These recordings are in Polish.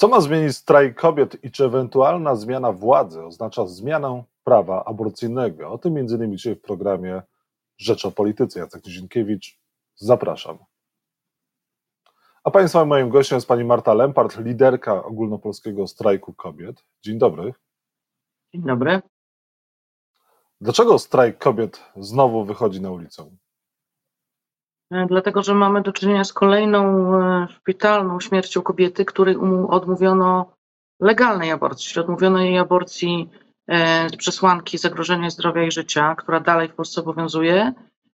Co ma zmienić strajk kobiet i czy ewentualna zmiana władzy oznacza zmianę prawa aborcyjnego? O tym między innymi dzisiaj w programie Rzecz o Polityce. Jacek Dzienkiewicz, zapraszam. A Państwa moim gościem jest pani Marta Lempart, liderka ogólnopolskiego strajku kobiet. Dzień dobry. Dzień dobry. Dlaczego strajk kobiet znowu wychodzi na ulicę? E, dlatego, że mamy do czynienia z kolejną e, szpitalną śmiercią kobiety, której odmówiono legalnej aborcji, odmówiono jej aborcji z przesłanki zagrożenia zdrowia i życia, która dalej w Polsce obowiązuje.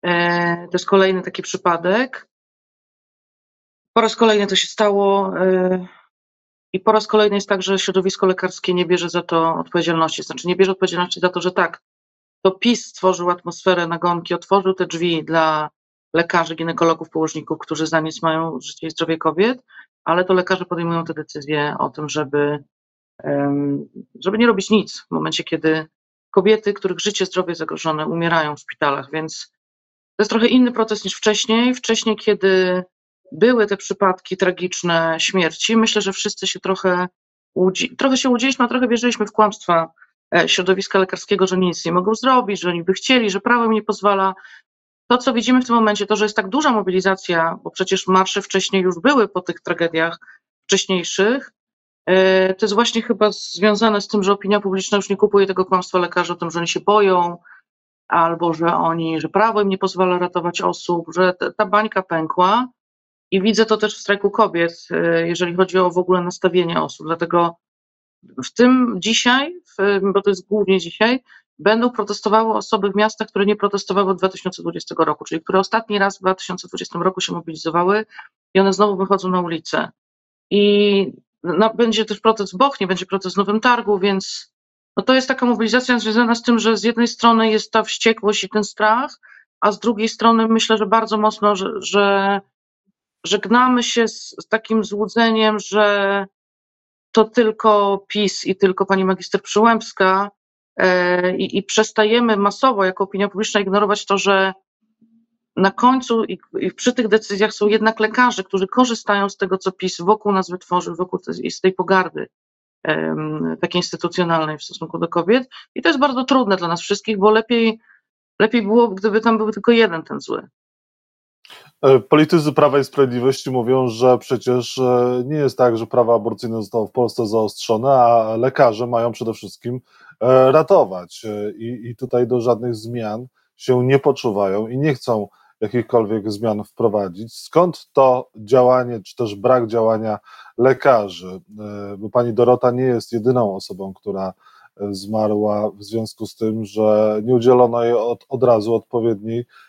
E, to jest kolejny taki przypadek. Po raz kolejny to się stało i po raz kolejny jest tak, że środowisko lekarskie nie bierze za to odpowiedzialności. Znaczy nie bierze odpowiedzialności za to, że tak, to PiS stworzył atmosferę nagonki, otworzył te drzwi dla lekarzy, ginekologów, położników, którzy za nic mają życie i zdrowie kobiet, ale to lekarze podejmują te decyzje o tym, żeby, żeby nie robić nic w momencie, kiedy kobiety, których życie, zdrowie zagrożone, umierają w szpitalach, więc to jest trochę inny proces niż wcześniej. Wcześniej, kiedy były te przypadki tragiczne śmierci, myślę, że wszyscy się trochę, trochę się łudziliśmy, a trochę wierzyliśmy w kłamstwa e, środowiska lekarskiego, że nic nie mogą zrobić, że oni by chcieli, że prawo im nie pozwala. To, co widzimy w tym momencie, to, że jest tak duża mobilizacja, bo przecież marsze wcześniej już były po tych tragediach wcześniejszych, e, to jest właśnie chyba związane z tym, że opinia publiczna już nie kupuje tego kłamstwa lekarzy o tym, że oni się boją, albo że oni, że prawo im nie pozwala ratować osób, że ta bańka pękła. I widzę to też w strajku kobiet, e, jeżeli chodzi o w ogóle nastawienie osób. Dlatego w tym dzisiaj, bo to jest głównie dzisiaj, będą protestowały osoby w miastach, które nie protestowały od 2020 roku, czyli które ostatni raz w 2020 roku się mobilizowały i one znowu wychodzą na ulicę. I no, będzie też protest w Bochnie, będzie protest w Nowym Targu, więc no, to jest taka mobilizacja związana z tym, że z jednej strony jest ta wściekłość i ten strach, a z drugiej strony myślę, że bardzo mocno, że, że żegnamy się z, z takim złudzeniem, że to tylko PiS i tylko pani magister Przyłębska i, i przestajemy masowo jako opinia publiczna ignorować to, że na końcu i, i, przy tych decyzjach są jednak lekarze, którzy korzystają z tego, co PiS wokół nas wytworzył, wokół tej, z tej pogardy takiej instytucjonalnej w stosunku do kobiet. I to jest bardzo trudne dla nas wszystkich, bo lepiej, lepiej było, gdyby tam był tylko jeden ten zły. E, politycy Prawa i Sprawiedliwości mówią, że przecież e, nie jest tak, że prawo aborcyjne zostało w Polsce zaostrzone, a lekarze mają przede wszystkim e, ratować. I, I tutaj do żadnych zmian się nie poczuwają i nie chcą jakichkolwiek zmian wprowadzić. Skąd to działanie, czy też brak działania lekarzy? Bo pani Dorota nie jest jedyną osobą, która zmarła w związku z tym, że nie udzielono jej od, od razu odpowiedniej E,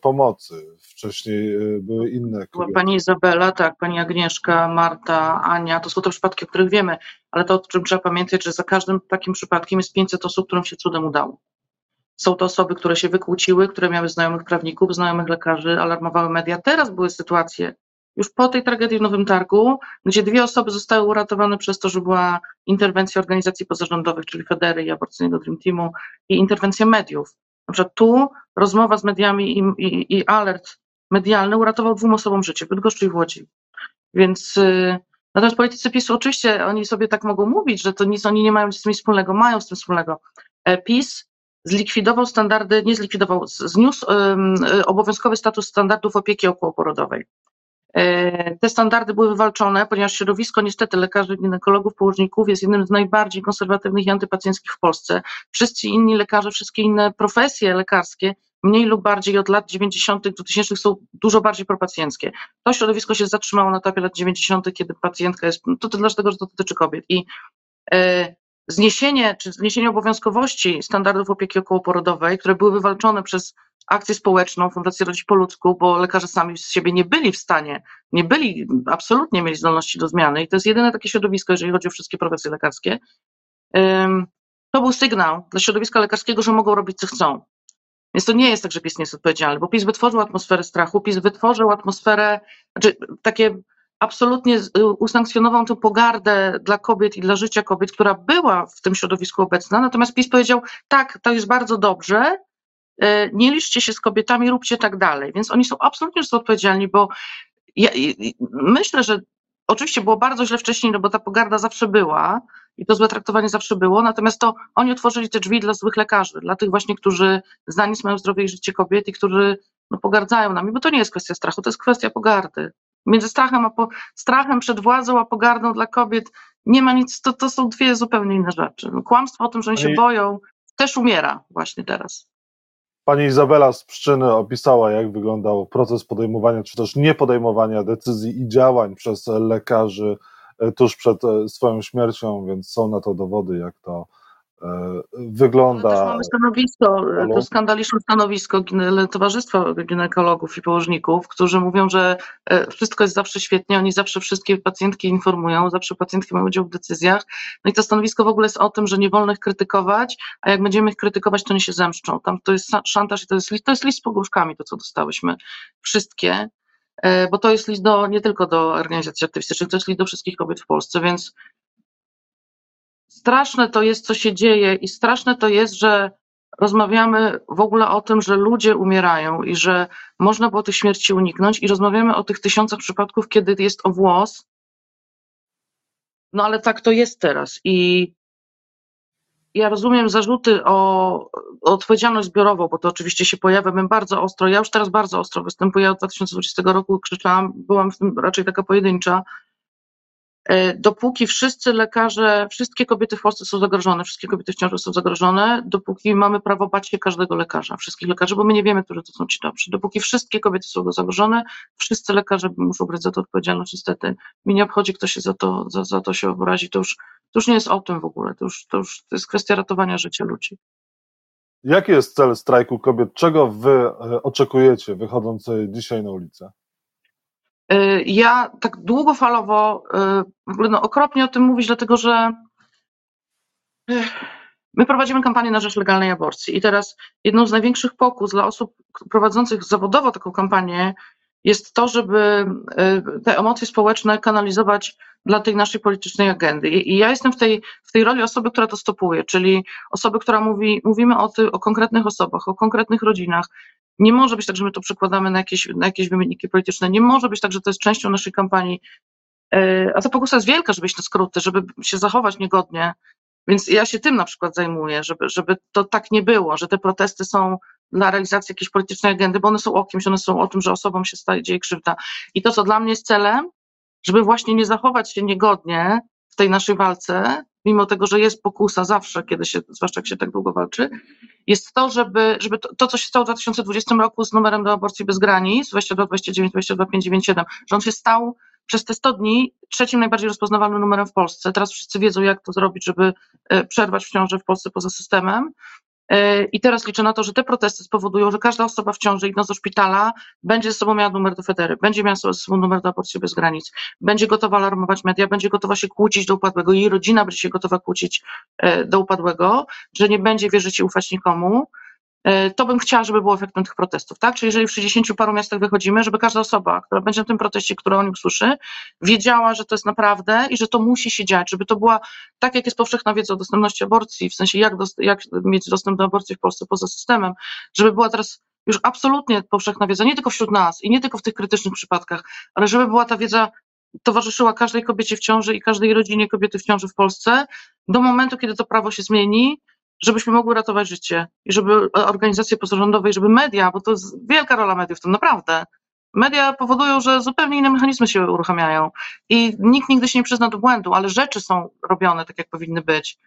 pomocy. Wcześniej e, były inne kobiety. Pani Izabela, tak, pani Agnieszka, Marta, Ania, to są te przypadki, o których wiemy, ale to, o czym trzeba pamiętać, że za każdym takim przypadkiem jest 500 osób, którym się cudem udało. Są to osoby, które się wykłóciły, które miały znajomych prawników, znajomych lekarzy, alarmowały media. Teraz były sytuacje, już po tej tragedii w Nowym Targu, gdzie dwie osoby zostały uratowane przez to, że była interwencja organizacji pozarządowych, czyli Federy i aborcyjnego Dream Teamu i interwencja mediów. Przykład tu rozmowa z mediami i, i, i alert medialny uratował dwóm osobom życie, w Bydgoszczy i w Łodzi. Więc y, natomiast politycy PiSu oczywiście oni sobie tak mogą mówić, że to nic oni nie mają z tym wspólnego, mają z tym wspólnego. E, PiS zlikwidował standardy, nie zlikwidował, zniósł y, obowiązkowy status standardów opieki okołoporodowej. E, te standardy były wywalczone, ponieważ środowisko niestety lekarzy, ginekologów, położników jest jednym z najbardziej konserwatywnych i antypacjenckich w Polsce. Wszyscy inni lekarze, wszystkie inne profesje lekarskie mniej lub bardziej od lat 90. do 2000 są dużo bardziej propacjenckie. To środowisko się zatrzymało na etapie lat 90., kiedy pacjentka jest, to, to dlatego, że to dotyczy kobiet. I e, zniesienie, czy zniesienie obowiązkowości standardów opieki okołoporodowej, które były wywalczone przez akcję społeczną, Fundację Rodzić po ludzku, bo lekarze sami z siebie nie byli w stanie, nie byli, absolutnie mieli zdolności do zmiany i to jest jedyne takie środowisko, jeżeli chodzi o wszystkie profesje lekarskie. To był sygnał dla środowiska lekarskiego, że mogą robić co chcą. Więc to nie jest tak, że PiS nie jest odpowiedzialny, bo PiS wytworzył atmosferę strachu, PiS wytworzył atmosferę, znaczy takie absolutnie usankcjonował tę pogardę dla kobiet i dla życia kobiet, która była w tym środowisku obecna, natomiast PiS powiedział, tak, to jest bardzo dobrze, nie liczcie się z kobietami, róbcie tak dalej. Więc oni są absolutnie odpowiedzialni, bo ja, myślę, że oczywiście było bardzo źle wcześniej, no bo ta pogarda zawsze była i to złe traktowanie zawsze było, natomiast to oni otworzyli te drzwi dla złych lekarzy, dla tych właśnie, którzy znani mają zdrowie i życie kobiet i którzy no, pogardzają nami, bo to nie jest kwestia strachu, to jest kwestia pogardy. Między strachem, a po, strachem przed władzą, a pogardą dla kobiet nie ma nic, to, to są dwie zupełnie inne rzeczy. Kłamstwo o tym, że oni się boją, też umiera właśnie teraz. Pani Izabela z Pszczyny opisała, jak wyglądał proces podejmowania, czy też niepodejmowania decyzji i działań przez lekarzy e, tuż przed e, swoją śmiercią, więc są na to dowody, jak to wygląda. Też mamy stanowisko, to skandaliczne stanowisko Towarzystwa Ginekologów i Położników, którzy mówią, że e, wszystko jest zawsze świetnie, oni zawsze wszystkie pacjentki informują, zawsze pacjentki mają udział w decyzjach. No i to stanowisko w ogóle jest o tym, że nie wolno ich krytykować, a jak będziemy ich krytykować, to nie się zemszczą. Tam to jest szantaż i to jest, to jest list z pogróżkami, to co dostałyśmy. Wszystkie e, bo to jest list do, nie tylko do organizacji aktywistycznych, to jest list do wszystkich kobiet w Polsce, więc straszne to jest, co się dzieje, i straszne to jest, że rozmawiamy w ogóle o tym, że ludzie umierają i że można było tych śmierci uniknąć, i rozmawiamy o tych tysiącach przypadków, kiedy jest o włos. No ale tak to jest teraz. I ja rozumiem zarzuty o, odpowiedzialność zbiorową, bo to oczywiście się pojawia. Bym bardzo ostro, ja już teraz bardzo ostro występuję od 2020 roku, krzyczałam, byłam w tym raczej taka pojedyncza, dopóki wszyscy lekarze, wszystkie kobiety w Polsce są zagrożone, wszystkie kobiety w ciąży są zagrożone, dopóki mamy prawo bać się każdego lekarza, wszystkich lekarzy, bo my nie wiemy, którzy to są ci dobrzy. Dopóki wszystkie kobiety są zagrożone, wszyscy lekarze muszą brać za to odpowiedzialność. Niestety, mi nie obchodzi, kto się za to, za, za to się obrazi. To już, to już nie jest o tym w ogóle, to już, to już to jest kwestia ratowania życia ludzi. Jaki jest cel strajku kobiet? Czego wy e, oczekujecie, wychodząc dzisiaj na ulicę? Y, ja tak długofalowo, y, w ogóle no okropnie o tym mówić, dlatego że y, my prowadzimy kampanię na rzecz legalnej aborcji i teraz jedną z największych pokus dla osób prowadzących zawodowo taką kampanię jest to, żeby te emocje społeczne kanalizować dla tej naszej politycznej agendy. I ja jestem w tej, w tej roli osoby, która to stopuje, czyli osoby, która mówi, mówimy o, ty, o konkretnych osobach, o konkretnych rodzinach, nie może być tak, że my to przekładamy na jakieś, na jakieś wymienniki polityczne. Nie może być tak, że to jest częścią naszej kampanii. E, a ta pokusa jest wielka, żeby iść na skróty, żeby się zachować niegodnie. Więc ja się tym na przykład zajmuję, żeby, żeby to tak nie było, że te protesty są dla realizacji jakiejś politycznej agendy, bo one są o kimś, one są o tym, że osobom się staje, dzieje krzywda. I to, co dla mnie jest celem, żeby właśnie nie zachować się niegodnie w tej naszej walce, mimo tego, że jest pokusa zawsze, kiedy się, zwłaszcza jak się tak długo walczy, jest to, żeby, żeby to, to, co się stało w 2020 roku z numerem do aborcji bez granic, 2229, 2257, że on się stał przez te 100 dni trzecim najbardziej rozpoznawalnym numerem w Polsce. Teraz wszyscy wiedzą, jak to zrobić, żeby e, przerwać w ciąży w Polsce poza systemem. E, I teraz liczę na to, że te protesty spowodują, że każda osoba w ciąży idąc do szpitala będzie ze sobą miała numer do Federy, będzie miała ze sobą numer do aborcji bez granic, będzie gotowa alarmować media, będzie gotowa się kłócić do upadłego, jej rodzina będzie się gotowa kłócić e, do upadłego, że nie będzie wierzyć i ufać nikomu, to bym chciała, żeby było efektem tych protestów, tak? Czyli jeżeli w 60 paru miastach wychodzimy, żeby każda osoba, która będzie na tym proteście, która o nim usłyszy, wiedziała, że to jest naprawdę i że to musi się dziać, żeby to była, tak jak jest powszechna wiedza o dostępności aborcji, w sensie jak, dost, jak mieć dostęp do aborcji w Polsce poza systemem, żeby była teraz już absolutnie powszechna wiedza, nie tylko wśród nas i nie tylko w tych krytycznych przypadkach, ale żeby była ta wiedza towarzyszyła każdej kobiecie w ciąży i każdej rodzinie kobiety w ciąży w Polsce do momentu, kiedy to prawo się zmieni, żebyśmy mogły ratować życie i żeby organizacje pozarządowe i żeby media, bo to jest wielka rola mediów, to naprawdę. Media powodują, że zupełnie inne mechanizmy się uruchamiają i nikt nigdy się nie przyzna do błędu, ale rzeczy są robione tak, jak powinny być.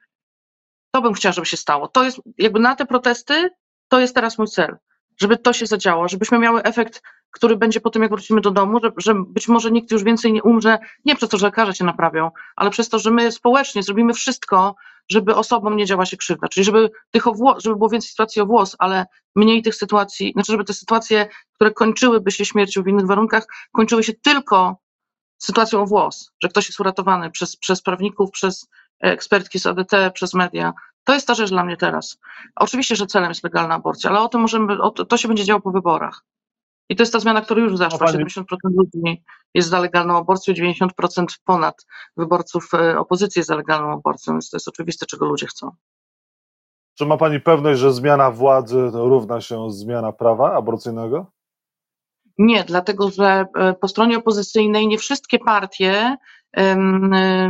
To bym chciała, żeby się stało. To jest jakby na te protesty, to jest teraz mój cel, żeby to się zadziało, żebyśmy miały efekt, który będzie po tym, jak wrócimy do domu, że, że być może nikt już więcej nie umrze, nie przez to, że lekarze się naprawią, ale przez to, że my społecznie zrobimy wszystko, żeby osobom nie działa się krzywda, czyli żeby, tych żeby było więcej sytuacji o włos, ale mniej tych sytuacji, znaczy żeby te sytuacje, które kończyłyby się śmiercią w innych warunkach, kończyły się tylko sytuacją o włos, że ktoś jest uratowany przez, przez prawników, przez ekspertki z ADT, przez media. To jest ta rzecz dla mnie teraz. Oczywiście, że celem jest legalna aborcja, ale o tym możemy, o to, to się będzie działo po wyborach. I to jest ta zmiana, która już zaszła. 70% ludzi jest za legalną aborcją, 90% ponad wyborców e, opozycji jest za legalną aborcją, więc to jest oczywiste, czego ludzie chcą. Czy ma Pani pewność, że zmiana władzy równa się zmiana prawa aborcyjnego? Nie, dlatego że e, po stronie opozycyjnej nie wszystkie partie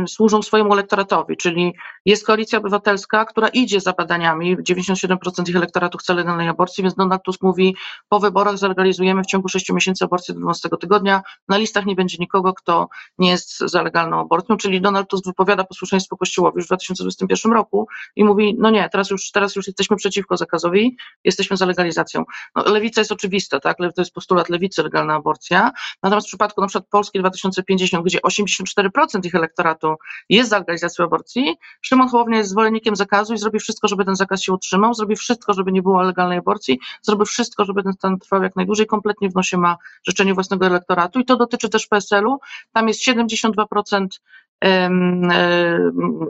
służą swojemu elektoratowi, czyli jest koalicja obywatelska, która idzie za badaniami, 97% ich elektoratu chce legalnej aborcji, więc Donald Tusk mówi, po wyborach zalegalizujemy w ciągu 6 miesięcy aborcję do 12 tygodnia, na listach nie będzie nikogo, kto nie jest za legalną aborcją, czyli Donald Tusk wypowiada posłuszeństwo Kościołowi już w 2021 roku i mówi, no nie, teraz już, teraz już jesteśmy przeciwko zakazowi, jesteśmy za legalizacją. No, lewica jest oczywista, tak, to jest postulat lewicy, legalna aborcja, natomiast w przypadku na przykład Polski 2050, gdzie 84 procent ich elektoratu jest za legalizacją aborcji, Szymon Hołownia jest zwolennikiem zakazu i zrobi wszystko, żeby ten zakaz się utrzymał, zrobi wszystko, żeby nie było legalnej aborcji, zrobi wszystko, żeby ten stan trwał jak najdłużej, kompletnie w nosie ma życzenie własnego elektoratu i to dotyczy też PSL-u. Tam jest 72%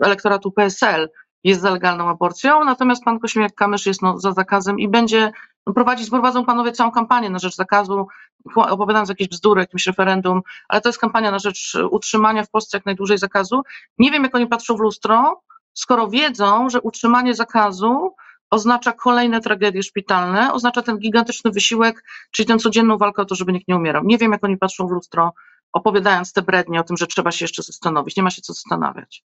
elektoratu PSL jest za legalną aborcją, natomiast pan Kośmiak-Kamysz jest no, za zakazem i będzie no, prowadzić, prowadzą panowie całą kampanię na rzecz zakazu, opowiadając jakieś bzdury, jakimś referendum, ale to jest kampania na rzecz utrzymania w Polsce jak najdłużej zakazu. Nie wiem, jak oni patrzą w lustro, skoro wiedzą, że utrzymanie zakazu oznacza kolejne tragedie szpitalne, oznacza ten gigantyczny wysiłek, czyli tę codzienną walkę o to, żeby nikt nie umierał. Nie wiem, jak oni patrzą w lustro, opowiadając te brednie o tym, że trzeba się jeszcze zastanowić. Nie ma się co zastanawiać.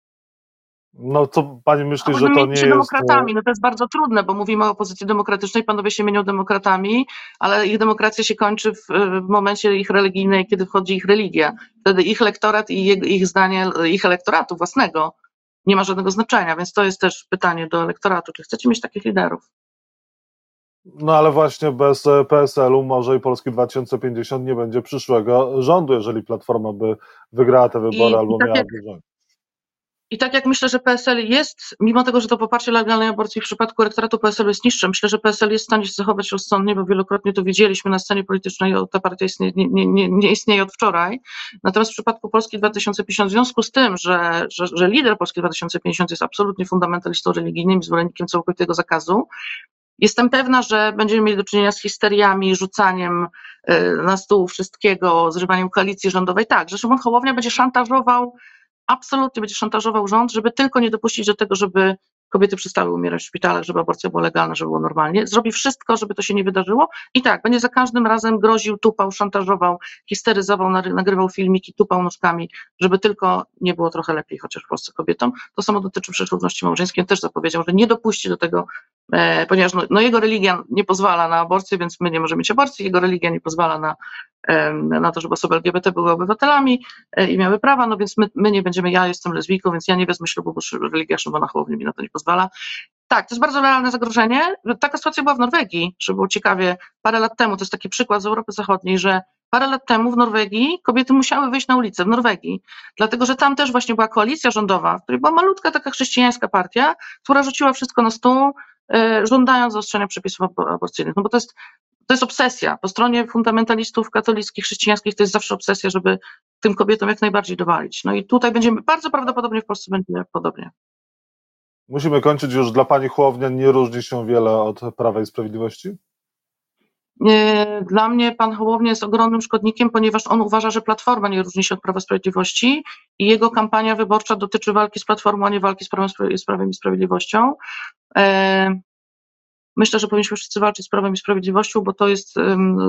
No co pani myśli, że to nie jest... demokratami, no to jest bardzo trudne, bo mówimy o opozycji demokratycznej, panowie się mienią demokratami, ale ich demokracja się kończy w, w momencie ich religijnej, kiedy wchodzi ich religia. Wtedy ich lektorat i ich, ich zdanie, ich elektoratu własnego nie ma żadnego znaczenia, więc to jest też pytanie do elektoratu, czy chcecie mieć takich liderów? No ale właśnie bez e, PSL-u może i Polski 2050 nie będzie przyszłego rządu, jeżeli Platforma by wygrała te wybory I, albo i tak miałaby jak, rząd. I tak jak myślę, że PSL jest, mimo tego, że to poparcie legalnej aborcji w przypadku elektoratu PSL jest niższe, myślę, że PSL jest w stanie się zachować rozsądnie, bo wielokrotnie to widzieliśmy na scenie politycznej, ta partia istnieje, nie, nie, nie istnieje od wczoraj. Natomiast w przypadku Polski 2050, w związku z tym, że, że, że lider Polski 2050 jest absolutnie fundamentalistą religijnym i zwolennikiem całkowitego zakazu, Jestem pewna, że będziemy mieli do czynienia z histeriami, rzucaniem y, na stół wszystkiego, zrywaniem koalicji rządowej. Tak, że Szymon Hołownia będzie szantażował absolutnie będzie szantażował rząd, żeby tylko nie dopuścić do tego, żeby kobiety przestały umierać w szpitalach, żeby aborcja była legalna, żeby było normalnie. Zrobi wszystko, żeby to się nie wydarzyło i tak, będzie za każdym razem groził, tupał, szantażował, histeryzował, nagrywał filmiki, tupał nóżkami, żeby tylko nie było trochę lepiej chociaż w Polsce kobietom. To samo dotyczy przeszłodności małżeńskiej. On też zapowiedział, że nie dopuści do tego, ponieważ no, no, jego religia nie pozwala na aborcję, więc my nie możemy mieć aborcji, jego religia nie pozwala na na to, żeby osoby LGBT były obywatelami e, i miały prawa, no więc my, my nie będziemy, ja jestem lesbijką, więc ja nie wezmę ślubu, bo religia Szymona Hołowni mi na to nie pozwala. Tak, to jest bardzo realne zagrożenie. Taka sytuacja była w Norwegii, żeby było ciekawie, parę lat temu, to jest taki przykład z Europy Zachodniej, że parę lat temu w Norwegii kobiety musiały wyjść na ulicę w Norwegii, dlatego że tam też właśnie była koalicja rządowa, w której była malutka taka chrześcijańska partia, która rzuciła wszystko na stół, e, żądając zaostrzenia przepisów aborcyjnych. No bo to jest to jest obsesja. Po stronie fundamentalistów katolickich, chrześcijańskich to jest zawsze obsesja, żeby tym kobietom jak najbardziej dowalić. No i tutaj będziemy, bardzo prawdopodobnie w Polsce będzie podobnie. Musimy kończyć już. Dla Pani Chłownia nie różni się wiele od Prawa i Sprawiedliwości? Dla mnie pan Hołownia jest ogromnym szkodnikiem, ponieważ on uważa, że Platforma nie różni się od Prawa Sprawiedliwości i jego kampania wyborcza dotyczy walki z Platformą, a nie walki z Prawem i Sprawiedliwością. E, Myślę, że powinniśmy wszyscy walczyć z prawem i sprawiedliwością, bo to jest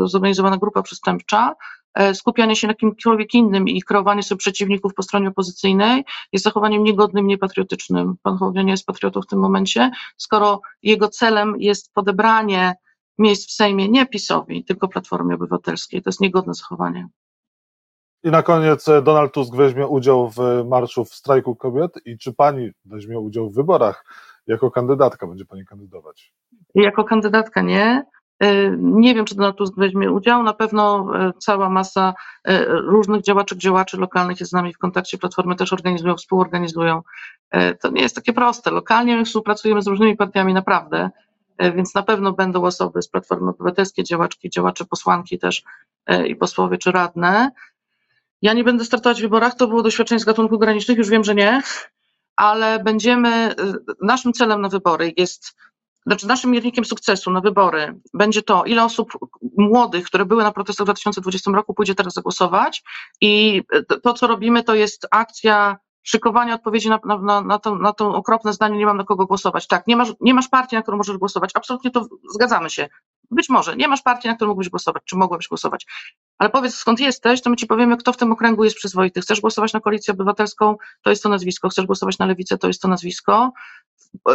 zorganizowana grupa przestępcza. E, skupianie się na kimkolwiek innym i kreowanie sobie przeciwników po stronie opozycyjnej jest zachowaniem niegodnym, niepatriotycznym. Pan Hołownia nie jest patriotą w tym momencie, skoro jego celem jest podebranie miejsc w Sejmie nie PiSowi, tylko Platformie Obywatelskiej. To jest niegodne zachowanie. I na koniec e, Donald Tusk weźmie udział w marszu w strajku kobiet i czy pani weźmie udział w wyborach jako kandydatka, będzie pani kandydować? Jako kandydatka nie. E, nie wiem, czy Donald Tusk weźmie udział. Na pewno e, cała masa e, różnych działaczek, działaczy lokalnych jest z nami w kontakcie. Platformy też organizują, współorganizują. To nie jest takie proste. Lokalnie my współpracujemy z różnymi partiami naprawdę, więc na pewno będą osoby z Platformy Obywatelskiej, działaczki, działacze, posłanki też i posłowie czy radne. Ja nie będę startować w wyborach, to było doświadczenie z gatunków granicznych, już wiem, że nie, ale będziemy, naszym celem na wybory jest znaczy naszym miernikiem sukcesu na wybory będzie to, ile osób młodych, które były na protestach w 2020 roku, pójdzie teraz zagłosować i to, co robimy, to jest akcja szykowania odpowiedzi na, na, na, to, na to okropne zdanie, nie mam na kogo głosować. Tak, nie masz, nie masz partii, na którą możesz głosować. Absolutnie to zgadzamy się. Być może, nie masz partii, na którą mógłbyś głosować, czy mogłabyś głosować. ale powiedz skąd jesteś, to my ci powiemy, kto w tym okręgu jest przyzwoity. Chcesz głosować na koalicję obywatelską, to jest to nazwisko. Chcesz głosować na lewicę, to jest to nazwisko.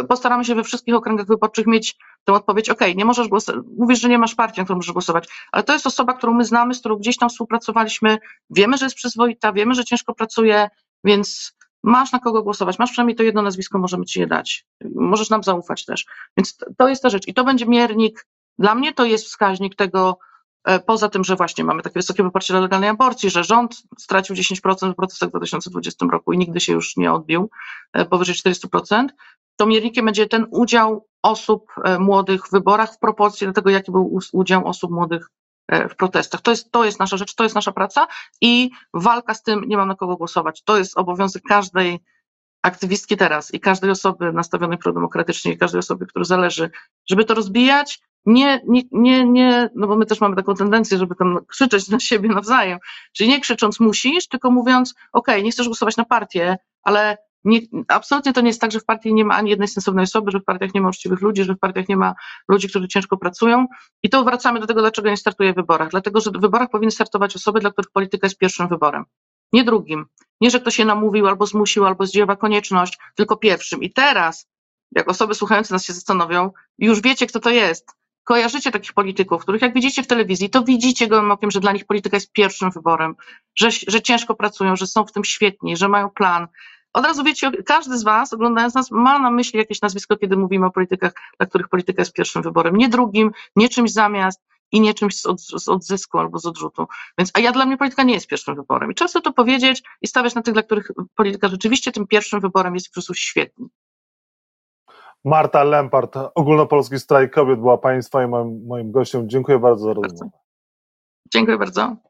Postaramy się we wszystkich okręgach wyborczych mieć tę odpowiedź, ok, nie możesz głosować, mówisz, że nie masz partii, na którą możesz głosować, ale to jest osoba, którą my znamy, z którą gdzieś tam współpracowaliśmy, wiemy, że jest przyzwoita, wiemy, że ciężko pracuje, więc masz na kogo głosować, masz przynajmniej to jedno nazwisko, możemy ci je dać. Możesz nam zaufać też. Więc to jest ta rzecz. I to będzie miernik, dla mnie to jest wskaźnik tego, e, poza tym, że właśnie mamy takie wysokie poparcie dla legalnej aborcji, że rząd stracił 10% w protestach w 2020 roku i nigdy się już nie odbił, e, powyżej 400%, to miernikiem będzie ten udział osób e, młodych w wyborach w proporcji do tego, jaki był udział osób młodych w protestach. To jest, to jest nasza rzecz, to jest nasza praca i walka z tym, nie mam na kogo głosować. To jest obowiązek każdej aktywistki teraz i każdej osoby nastawionej prodemokratycznie i każdej osoby, której zależy, żeby to rozbijać, nie, nie, nie, nie, no bo my też mamy taką tendencję, żeby tam krzyczeć na siebie nawzajem, czyli nie krzycząc musisz, tylko mówiąc, ok, nie chcesz głosować na partię, ale nie, absolutnie to nie jest tak, że w partii nie ma ani jednej sensownej osoby, że w partiach nie ma uczciwych ludzi, że w partiach nie ma ludzi, którzy ciężko pracują. I to wracamy do tego, dlaczego nie startuje w wyborach. Dlatego, że w wyborach powinny startować osoby, dla których polityka jest pierwszym wyborem, nie drugim. Nie, że ktoś się namówił albo zmusił, albo zdziewa konieczność, tylko pierwszym. I teraz, jak osoby słuchające nas się zastanowią, już wiecie, kto to jest. Kojarzycie takich polityków, których jak widzicie w telewizji, to widzicie gołym okiem, że dla nich polityka jest pierwszym wyborem, że, że ciężko pracują, że są w tym świetni, że mają plan, od razu wiecie, każdy z Was, oglądając nas, ma na myśli jakieś nazwisko, kiedy mówimy o politykach, dla których polityka jest pierwszym wyborem, nie drugim, nie czymś zamiast i nie czymś z, od, z odzysku albo z odrzutu. Więc, a ja dla mnie polityka nie jest pierwszym wyborem. I często to powiedzieć i stawiać na tych, dla których polityka rzeczywiście tym pierwszym wyborem jest po prostu świetni. Marta Lempart, Ogólnopolski Strajk Kobiet była Państwa i moim, moim gościem. Dziękuję bardzo za rozmowę. Dziękuję bardzo.